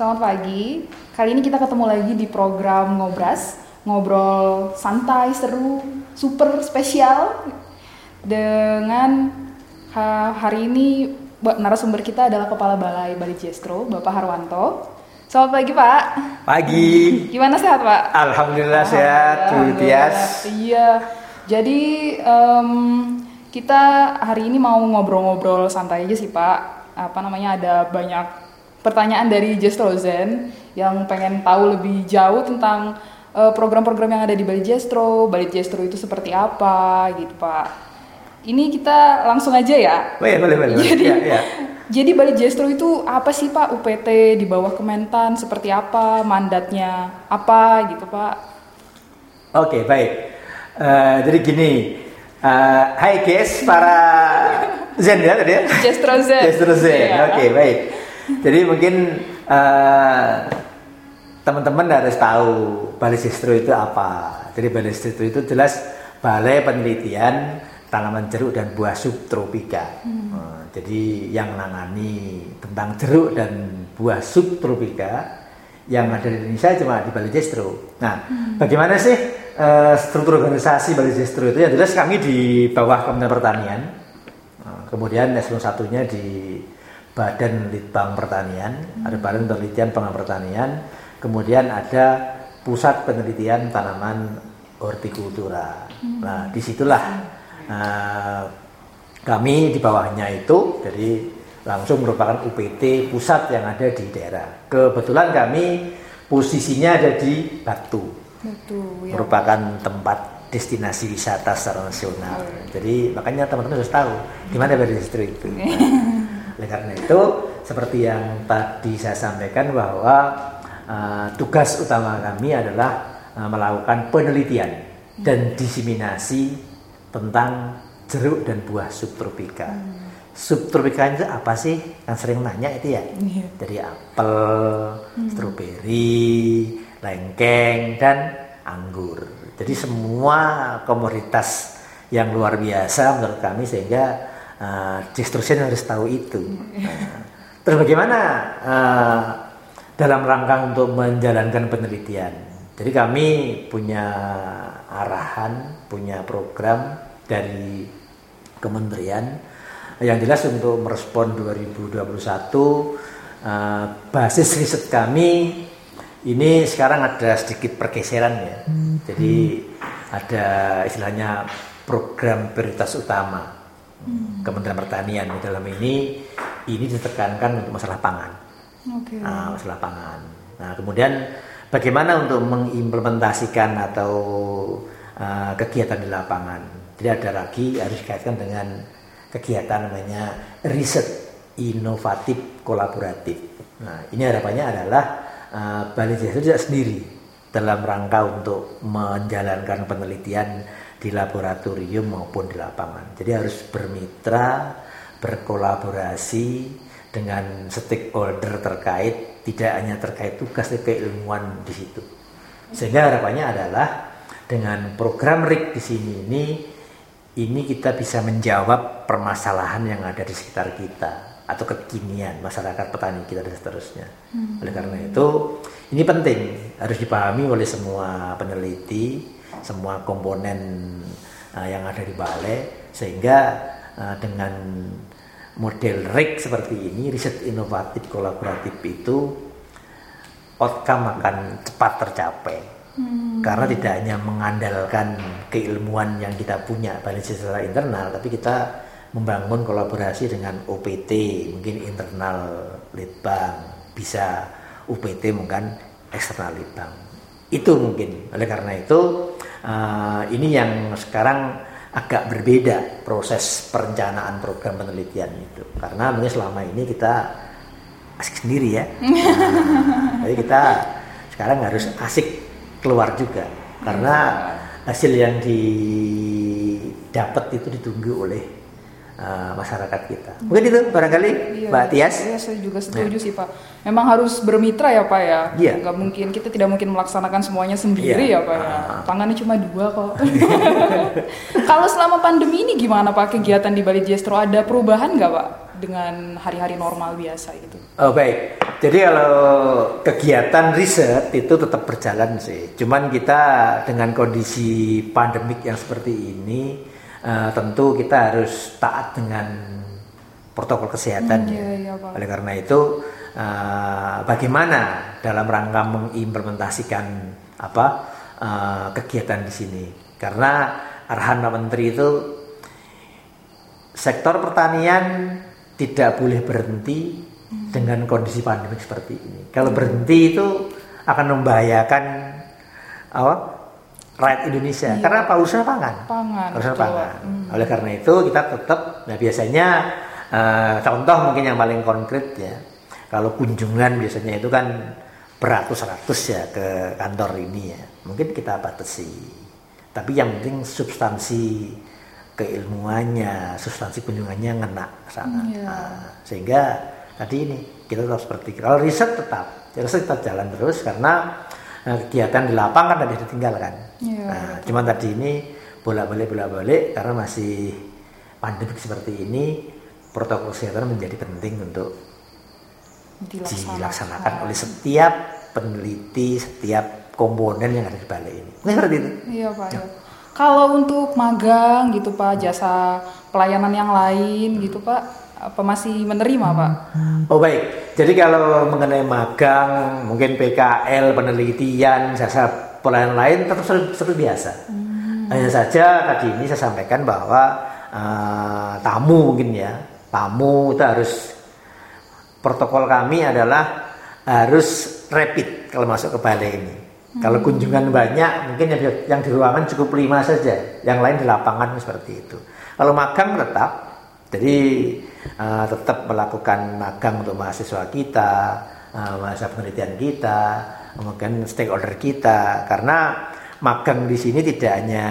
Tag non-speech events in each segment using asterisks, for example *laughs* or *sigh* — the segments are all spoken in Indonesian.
selamat pagi. Kali ini kita ketemu lagi di program Ngobras, ngobrol santai, seru, super spesial dengan ha- hari ini narasumber kita adalah Kepala Balai Bali Jestro, Bapak Harwanto. Selamat pagi Pak. Pagi. *laughs* Gimana sehat Pak? Alhamdulillah sehat, Bu. Tias. Iya. Jadi em, kita hari ini mau ngobrol-ngobrol santai aja sih Pak. Apa namanya ada banyak pertanyaan dari Jestrozen yang pengen tahu lebih jauh tentang eh, program-program yang ada di Bali Jestro, Bali Jestro itu seperti apa gitu Pak. Ini kita langsung aja ya. Boleh, boleh, boleh. boleh. Jadi, Ya, ya. jadi Bali Jestro itu apa sih Pak? UPT di bawah Kementan seperti apa? Mandatnya apa gitu Pak? Oke, baik. Eh, jadi gini, eh, hai guys, para Zen ya tadi ya? Jestro Zen. Jestro Zen. Iya. Oke, baik. Jadi mungkin eh, teman-teman harus tahu Balai Jestro itu apa. Jadi Balai Jestro itu jelas Balai Penelitian Tanaman Jeruk dan Buah Subtropika. Eh, jadi yang menangani tentang jeruk dan buah subtropika yang ada di Indonesia cuma di Balai Jestro. Nah, bagaimana sih eh, struktur organisasi Balai Jestro itu? Ya jelas kami di bawah Kementerian Pertanian. Nah, kemudian eselon satunya di Badan Litbang Pertanian, ada Badan Penelitian Pangan Pertanian, kemudian ada Pusat Penelitian Tanaman Hortikultura. Nah, di situlah eh, kami di bawahnya itu, jadi langsung merupakan UPT pusat yang ada di daerah. Kebetulan kami posisinya ada di Batu, Betul. Ya. merupakan tempat destinasi wisata secara nasional. Jadi makanya teman-teman harus tahu di mana itu. *laughs* Oleh karena itu, seperti yang tadi saya sampaikan bahwa uh, tugas utama kami adalah uh, melakukan penelitian dan diseminasi tentang jeruk dan buah subtropika. Subtropika itu apa sih? Kan sering nanya itu ya. Iya. Dari apel, stroberi, lengkeng dan anggur. Jadi semua komoditas yang luar biasa menurut kami sehingga uh, Distrusen harus tahu itu. Nah, terus bagaimana uh, dalam rangka untuk menjalankan penelitian? Jadi kami punya arahan, punya program dari kementerian yang jelas untuk merespon 2021 uh, basis riset kami ini sekarang ada sedikit pergeseran ya. Jadi ada istilahnya program prioritas utama Kementerian Pertanian di dalam ini ini ditekankan untuk masalah pangan. Oke. Nah, masalah pangan. Nah, kemudian bagaimana untuk mengimplementasikan atau uh, kegiatan di lapangan. Jadi ada lagi harus dikaitkan dengan kegiatan namanya riset inovatif kolaboratif. Nah, ini harapannya adalah uh, Bali Jasa tidak sendiri dalam rangka untuk menjalankan penelitian di laboratorium maupun di lapangan. Jadi harus bermitra, berkolaborasi dengan stakeholder terkait, tidak hanya terkait tugas tapi keilmuan di situ. Sehingga harapannya adalah dengan program RIK di sini ini ini kita bisa menjawab permasalahan yang ada di sekitar kita atau kekinian masyarakat petani kita dan seterusnya. Oleh karena itu ini penting harus dipahami oleh semua peneliti, semua komponen uh, yang ada di balai sehingga uh, dengan model RIK seperti ini riset inovatif kolaboratif itu outcome akan cepat tercapai. Karena tidak hanya mengandalkan keilmuan yang kita punya pada secara internal tapi kita membangun kolaborasi dengan OPT mungkin internal litbang bisa UPT mungkin eksternal litbang itu mungkin. Oleh karena itu eh, ini yang sekarang agak berbeda proses perencanaan program penelitian itu. Karena mungkin selama ini kita asik sendiri ya. *laughs* Nah, jadi kita sekarang harus asik keluar juga. Karena hasil yang didapat itu ditunggu oleh uh, masyarakat kita. Mungkin itu barangkali Iya. Mbak Tias. Iya, saya juga setuju sih Pak. Memang harus bermitra ya Pak ya. Iya. Nggak mungkin kita tidak mungkin melaksanakan semuanya sendiri Iya. ya Pak ya. Ah. Tangannya cuma dua kok. *laughs* Kalau selama pandemi ini gimana Pak kegiatan di Bali Jestro ada perubahan nggak Pak dengan hari-hari normal biasa gitu. Oh baik, jadi kalau kegiatan riset itu tetap berjalan sih. Cuman kita dengan kondisi pandemik yang seperti ini, uh, tentu kita harus taat dengan protokol kesehatan Hmm, ya. iya, iya, Pak. Oleh karena itu, uh, bagaimana dalam rangka mengimplementasikan apa uh, kegiatan di sini? Karena arahan Pak Menteri itu sektor pertanian tidak boleh berhenti dengan kondisi pandemi seperti ini. Kalau berhenti itu akan membahayakan apa? Rakyat Indonesia. Iya. Karena apa urusan pangan? Pangan, Urusan betul. pangan. Hmm. Oleh karena itu kita tetap nah biasanya eh, contoh mungkin yang paling konkret ya. Kalau kunjungan biasanya itu kan beratus-ratus ya ke kantor ini ya. Mungkin kita batasi. Tapi yang penting substansi keilmuannya, substansi kunjungannya ngena sana. Iya. Nah, sehingga tadi ini kita tetap seperti kalau riset tetap, riset tetap jalan terus karena kegiatan di lapangan kan tidak ditinggalkan. Iya, nah, cuman tadi ini bolak-balik bolak-balik karena masih pandemi seperti ini protokol kesehatan menjadi penting untuk dilaksanakan oleh setiap peneliti, setiap komponen yang ada di balai ini. Mungkin seperti itu. Iya Pak. ya. Kalau untuk magang gitu Pak, jasa pelayanan yang lain gitu Pak, apa masih menerima Pak? Oh baik, jadi kalau mengenai magang, mungkin PKL, penelitian, jasa pelayanan lain tetap seperti, biasa. Hanya saja tadi ini saya sampaikan bahwa eh, tamu mungkin ya, tamu itu harus protokol kami adalah harus rapid kalau masuk ke balai ini. Kalau kunjungan banyak, mungkin yang di, yang di ruangan cukup lima saja, yang lain di lapangan seperti itu. Kalau magang tetap, jadi eh, tetap melakukan magang untuk mahasiswa kita, eh, mahasiswa penelitian kita, kemudian stakeholder kita, karena magang di sini tidak hanya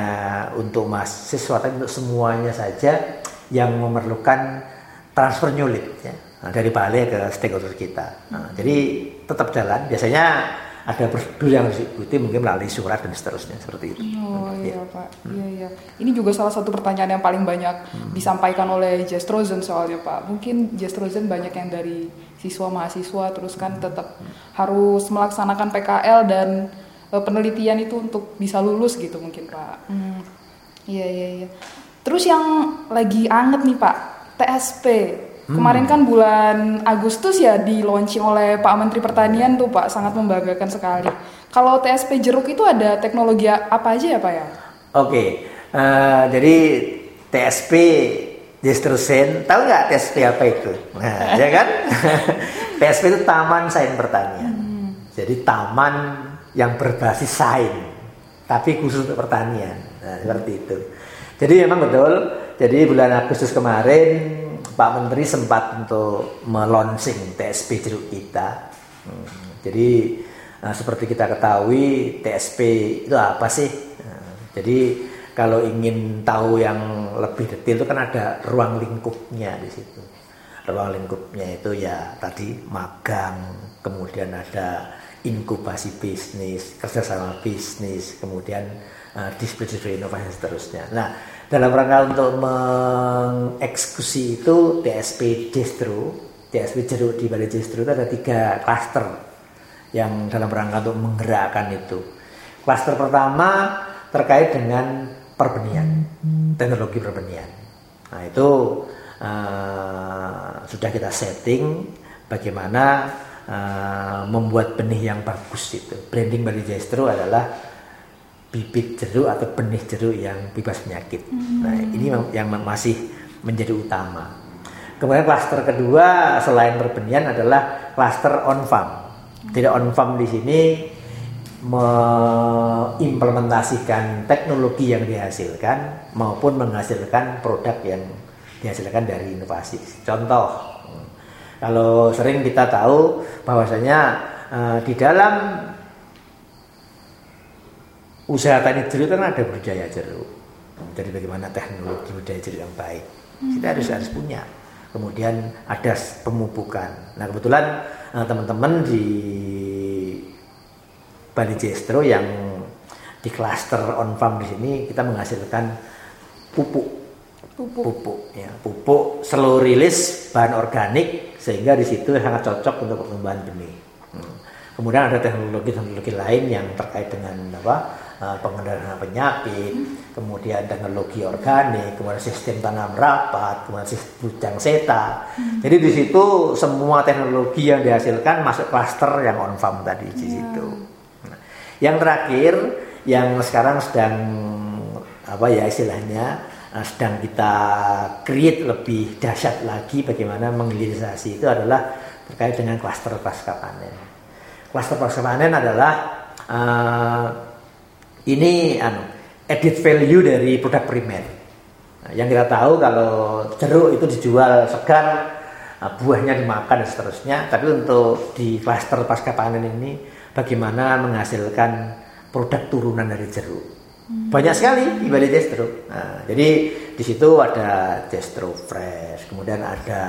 untuk mahasiswa, tapi untuk semuanya saja yang memerlukan transfer nyulit ya, dari balai ke stakeholder kita. Nah, jadi tetap jalan. Biasanya ada prosedur yang harus diikuti mungkin melalui surat dan seterusnya seperti itu. Oh iya Pak, iya iya. Ini juga salah satu pertanyaan yang paling banyak disampaikan oleh Jestrozen soalnya Pak. Mungkin Jestrozen banyak yang dari siswa mahasiswa terus kan tetap harus melaksanakan PKL dan eh, penelitian itu untuk bisa lulus gitu mungkin Pak. Hmm. Iya iya iya. Terus yang lagi anget nih Pak, TSP. Kemarin kan bulan Agustus ya di launching oleh Pak Menteri Pertanian tuh Pak, sangat membanggakan sekali. Kalau TSP jeruk itu ada teknologi apa aja ya Pak ya? Oke, eh, jadi TSP Destrosen, tahu nggak TSP apa itu? Nah, *laughs* ya kan? *laughs* TSP itu Taman Sains Pertanian. Jadi taman yang berbasis sains, tapi khusus untuk pertanian. Nah, seperti itu. Jadi memang betul. Jadi bulan Agustus kemarin Pak Menteri sempat untuk meluncing TSP jeruk kita. Jadi eh, seperti kita ketahui TSP itu apa sih? Nah, jadi kalau ingin tahu yang lebih detail itu kan ada ruang lingkupnya di situ. Ruang lingkupnya itu ya tadi magang, kemudian ada inkubasi bisnis, kerjasama bisnis, kemudian uh, display-display inovasi dan seterusnya. Nah, dalam rangka untuk mengeksekusi itu TSP Distro, TSP Jeruk di Balai Distro itu ada tiga klaster yang dalam rangka untuk menggerakkan itu. Klaster pertama terkait dengan perbenihan, teknologi perbenihan. Nah itu uh, sudah kita setting bagaimana uh, membuat benih yang bagus itu. Branding Bali Jestro adalah bibit jeruk atau benih jeruk yang bebas penyakit. Nah ini yang masih menjadi utama. Kemudian klaster kedua selain perbenihan adalah klaster on farm. Tidak on farm di sini mengimplementasikan teknologi yang dihasilkan maupun menghasilkan produk yang dihasilkan dari inovasi. Contoh, kalau sering kita tahu bahwasanya eh, di dalam usaha tani jeruk kan ada budidaya jeruk. Jadi bagaimana teknologi budidaya jeruk yang baik. Kita harus harus punya. Kemudian ada pemupukan. Nah kebetulan eh, teman-teman di Bali Jestro yang di klaster on farm di sini kita menghasilkan pupuk Pupuk. pupuk ya pupuk slow release bahan organik sehingga di situ sangat cocok untuk pertumbuhan benih Hmm. kemudian ada teknologi-teknologi lain yang terkait dengan apa pengendalian penyakit kemudian teknologi organik kemudian sistem tanam rapat kemudian sistem bujang seta. Jadi di situ semua teknologi yang dihasilkan masuk klaster yang on farm tadi di situ. Nah, yang terakhir yang sekarang sedang apa ya istilahnya eh, sedang kita create lebih dahsyat lagi bagaimana menghilirisasi itu adalah terkait dengan klaster pasca panen. Klaster pasca panen adalah eh, ini anu, edit value dari produk primer. Nah, yang kita tahu kalau jeruk itu dijual segar, eh, buahnya dimakan dan seterusnya. Tapi untuk di klaster pasca panen ini bagaimana menghasilkan produk turunan dari jeruk. Banyak sekali di balik Jestro. Nah, jadi di situ ada Jestro Fresh, kemudian ada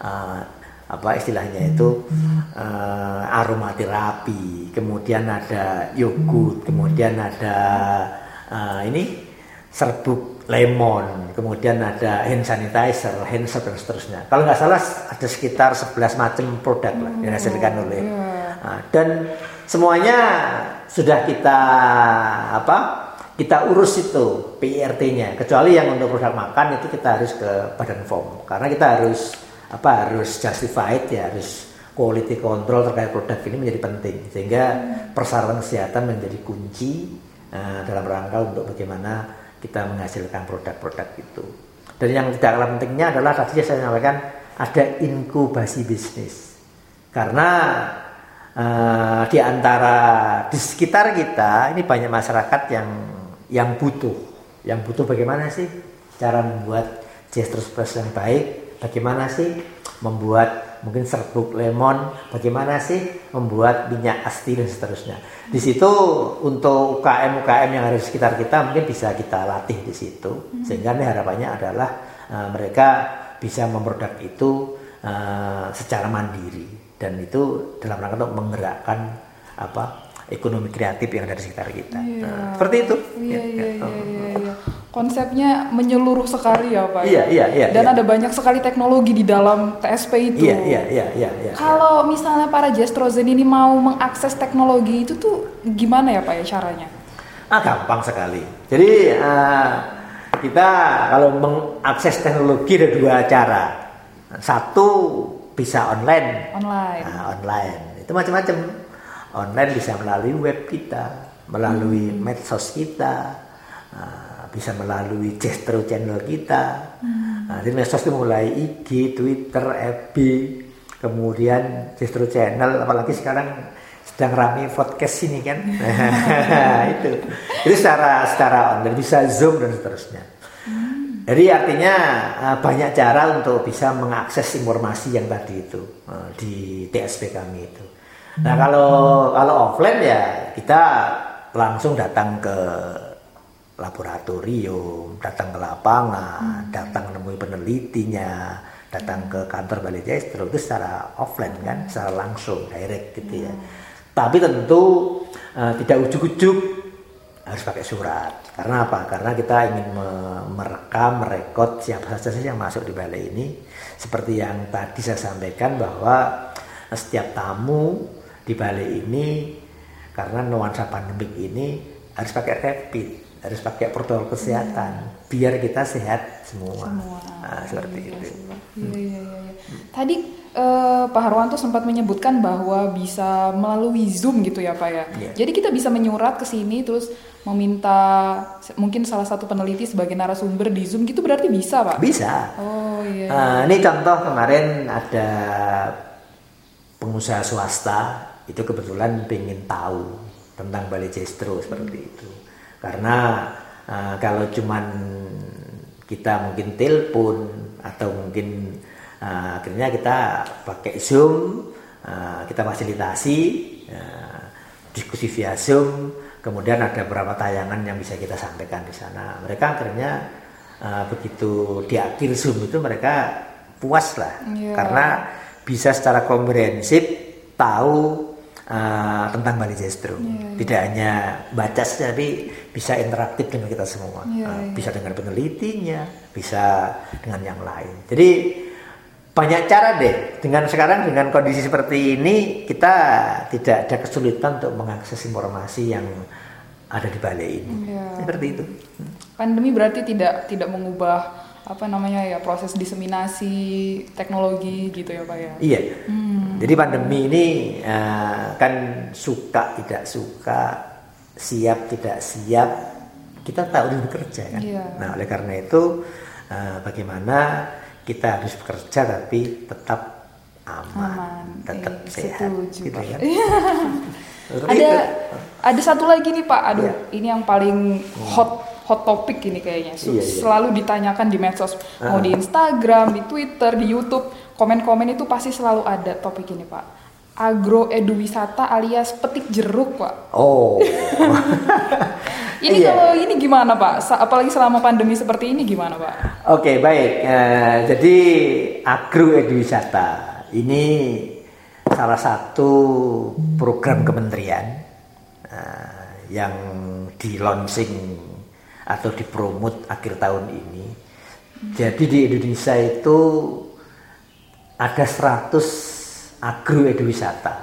eh, apa istilahnya itu eh, aromaterapi, kemudian ada yogurt, kemudian ada eh, ini serbuk lemon, kemudian ada hand sanitizer, hand soap dan seterusnya. Kalau nggak salah ada sekitar 11 macam produk lah yang dihasilkan oleh Nah, dan semuanya sudah kita apa kita urus itu PIRT-nya kecuali yang untuk produk makan itu kita harus ke Badan POM karena kita harus apa harus justified ya harus quality control terkait produk ini menjadi penting. Sehingga persyaratan kesehatan menjadi kunci eh, dalam rangka untuk bagaimana kita menghasilkan produk-produk itu. Dan yang tidak kalah pentingnya adalah tadi saya sampaikan ada inkubasi bisnis. Karena eh, di antara di sekitar kita ini banyak masyarakat yang yang butuh, yang butuh bagaimana sih cara membuat gesture express yang baik, bagaimana sih membuat mungkin serbuk lemon, bagaimana sih membuat minyak asti dan seterusnya. Di situ untuk UKM UKM yang ada di sekitar kita mungkin bisa kita latih di situ, sehingga ini harapannya adalah eh, mereka bisa memproduk itu eh, secara mandiri dan itu dalam rangka untuk menggerakkan apa ekonomi kreatif yang ada di sekitar kita. Iya. Nah, seperti itu. Iya, Ya, iya, ya. iya, iya, iya. Konsepnya menyeluruh sekali ya Pak. Iya, iya, iya, Dan iya. ada banyak sekali teknologi di dalam TSP itu. Iya, iya, iya, iya, iya. Kalau misalnya para Jestrozen ini mau mengakses teknologi itu tuh gimana ya Pak ya caranya? Ah, gampang sekali. Jadi eh, kita kalau mengakses teknologi ada dua cara. Satu bisa online. Online. Nah, online itu macam-macam. Online bisa melalui web kita, melalui medsos kita, nah, bisa melalui gesture channel kita. Nah, di medsos itu mulai IG, Twitter, FB, kemudian gesture channel, apalagi sekarang sedang rame podcast ini kan. Nah, *laughs* itu. Itu secara secara online bisa Zoom dan seterusnya. Jadi artinya eh, banyak cara untuk bisa mengakses informasi yang tadi itu eh, di TSP kami itu. Nah kalau kalau offline ya kita langsung datang ke laboratorium, datang ke lapangan, datang menemui penelitinya, datang ke kantor Balai Jestro itu secara offline kan, secara langsung direct gitu ya. Tapi tentu eh, tidak ujuk-ujuk harus pakai surat. Karena apa? Karena kita ingin me- merekam, merekod siapa saja sih yang masuk di balai ini. Seperti yang tadi saya sampaikan bahwa setiap tamu di balai ini karena nuansa pandemik ini harus pakai rapid, harus pakai protokol kesehatan biar kita sehat semua. Semua. Nah, seperti Iya, itu. Iya, iya, iya, iya. Tadi eh, Pak Harwanto sempat menyebutkan bahwa bisa melalui Zoom gitu ya Pak ya. Iya. Jadi kita bisa menyurat ke sini terus meminta mungkin salah satu peneliti sebagai narasumber di Zoom gitu berarti bisa Pak? Bisa. Oh iya. Eh, ini contoh kemarin ada pengusaha swasta itu kebetulan pengen tahu tentang Bali Jestro seperti itu. Karena eh, kalau cuman kita mungkin telepon atau mungkin eh, akhirnya kita pakai Zoom, eh, kita fasilitasi eh, diskusi via Zoom, kemudian ada beberapa tayangan yang bisa kita sampaikan di sana. Mereka akhirnya eh, begitu di akhir Zoom itu mereka puas lah Iya. karena bisa secara komprehensif tahu uh, tentang Bali Jestro. Iya, iya. Tidak hanya baca saja, tapi bisa interaktif dengan kita semua. Uh, iya. Bisa dengan penelitinya, bisa dengan yang lain. Jadi banyak cara deh. Dengan sekarang dengan kondisi seperti ini kita tidak ada kesulitan untuk mengakses informasi yang ada di Bali ini. Iya. Seperti itu. Pandemi berarti tidak tidak mengubah apa namanya ya proses diseminasi teknologi gitu ya Pak ya. Iya. Hmm. Jadi pandemi ini eh, kan suka tidak suka, siap tidak siap, kita udah bekerja kan. Iya. Nah oleh karena itu eh, bagaimana kita harus bekerja tapi tetap aman, Aman. tetap Iya, sehat, setuju, gitu kan. *laughs* Ada itu. ada satu lagi nih Pak. Aduh, Iya. ini yang paling hot hot topik ini kayaknya. Iya, iya. Selalu ditanyakan di medsos, mau Ah. di Instagram, di Twitter, di YouTube, komen-komen itu pasti selalu ada topik ini Pak. Agroeduwisata alias petik jeruk Pak. Oh, *laughs* Ini Iya. kalau ini gimana Pak? Apalagi selama pandemi seperti ini gimana Pak? Oke baik. Eh, jadi agroeduwisata ini salah satu program kementerian eh, yang di launching atau dipromot akhir tahun ini. Jadi di Indonesia itu ada 100 agroeduwisata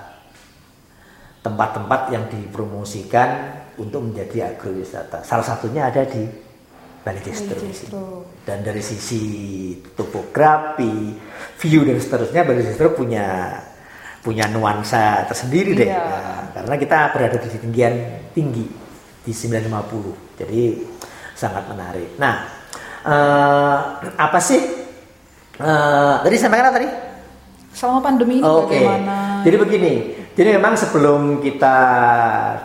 tempat-tempat yang dipromosikan untuk menjadi agrowisata. Salah satunya ada di Bali. Distro. Dan dari sisi topografi, view dan seterusnya Bali Distro punya punya nuansa tersendiri deh. Iya. Nah, karena kita berada di ketinggian tinggi di 950. Jadi sangat menarik. Nah, eh, apa sih? Eh, tadi sampaikan apa tadi? Selama pandemi ini Oke. bagaimana? Jadi begini. Jadi memang sebelum kita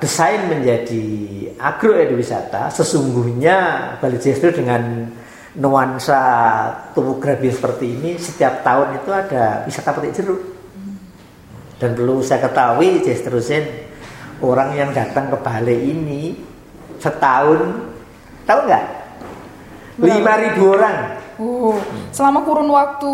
desain menjadi agroeduwisata, sesungguhnya Bali Jestro dengan nuansa topografi seperti ini setiap tahun itu ada wisata petik jeruk. Dan perlu saya ketahui Jestrosen orang yang datang ke Bali ini setahun tahu nggak? Berapa? 5000 orang. Oh, selama kurun waktu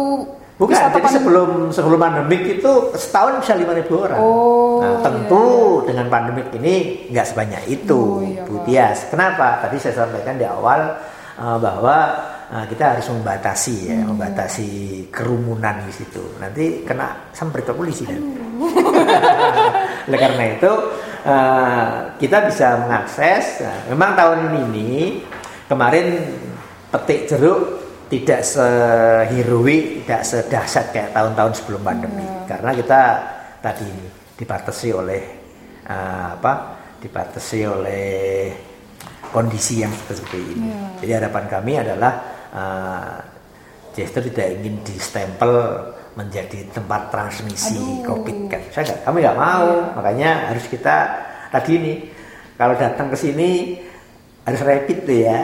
Bukan, jadi sebelum sebelum pandemik itu setahun bisa 5000 orang. Oh, nah, tentu dengan pandemik ini nggak sebanyak itu, Oh, iya, Bu. Tias. Kenapa? Tadi saya sampaikan di awal eh, bahwa eh, kita harus membatasi ya, Hmm, membatasi kerumunan di situ. Nanti kena sampai ke polisi kan. *laughs* Oleh karena itu eh, kita bisa mengakses. Nah, memang tahun ini kemarin petik jeruk tidak seheroik, tidak sedahsyat kayak tahun-tahun sebelum pandemi. Karena kita tadi dibatasi oleh eh, apa? Dibatasi oleh kondisi yang seperti ini. Iya. Jadi harapan kami adalah Jester tidak ingin distempel menjadi tempat transmisi Aduh. COVID kan. Saya nggak, kami nggak mau. Iya. Makanya harus kita tadi ini kalau datang ke sini harus rapid tuh ya.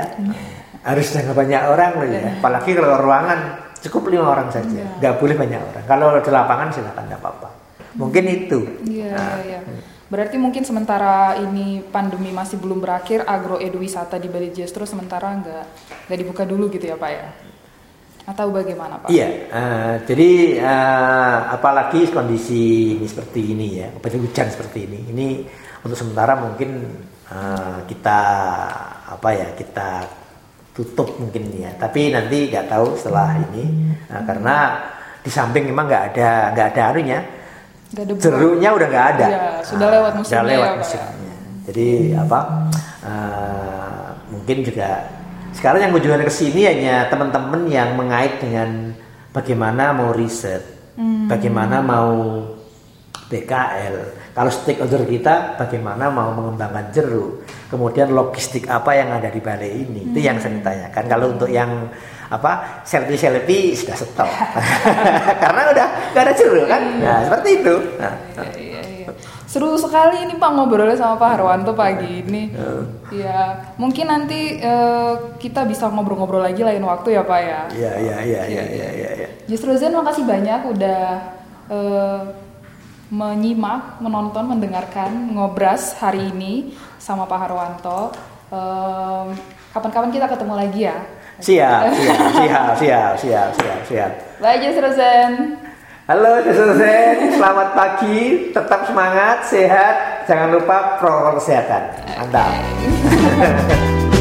Harus jangan banyak orang loh ya. Apalagi kalau ruangan cukup lima orang saja. Iya. Nggak boleh banyak orang. Kalau di lapangan silakan nggak apa-apa. Mungkin itu. Iya, Nah, iya, iya. Berarti mungkin sementara ini pandemi masih belum berakhir, agroeduwisata di Bali Jestro sementara nggak nggak dibuka dulu gitu ya Pak ya? Atau bagaimana Pak? Iya, eh, jadi eh, apalagi kondisi ini seperti ini ya, apalagi hujan seperti ini, ini untuk sementara mungkin eh, kita apa ya kita tutup mungkin ya, tapi nanti nggak tahu setelah ini, Nah, karena di samping memang nggak ada nggak ada anunya, Ada jeruknya udah nggak ada, Iya, sudah Ah, lewat sudah musimnya lewat ya, musimnya. Jadi apa? eh, mungkin juga sekarang yang kunjungan ke sini hanya teman-teman yang mengait dengan bagaimana mau riset, Hmm. bagaimana mau BKL. Kalau stakeholder kita bagaimana mau mengembangkan jeruk, kemudian logistik apa yang ada di balai ini, itu yang saya tanyakan. Kalau untuk yang apa selfie selfie sudah stop, *laughs* karena udah nggak ada jeruk kan, nah seperti itu. Nah, Iya, iya, iya. Seru sekali ini Pak ngobrolnya sama Pak Harwanto pagi ini. Iya, mungkin nanti eh, kita bisa ngobrol-ngobrol lagi lain waktu ya Pak ya. Iya iya iya iya iya iya. Ya. Justru Zen makasih banyak udah eh, menyimak, menonton, mendengarkan ngobras hari ini sama Pak Harwanto. Kapan-kapan kita ketemu lagi ya. Siap siap siap siap siap siap siap. Bye Justru Zen. Halo Jason, selamat pagi, tetap semangat, sehat, jangan lupa protokol kesehatan. Mantap. *laughs*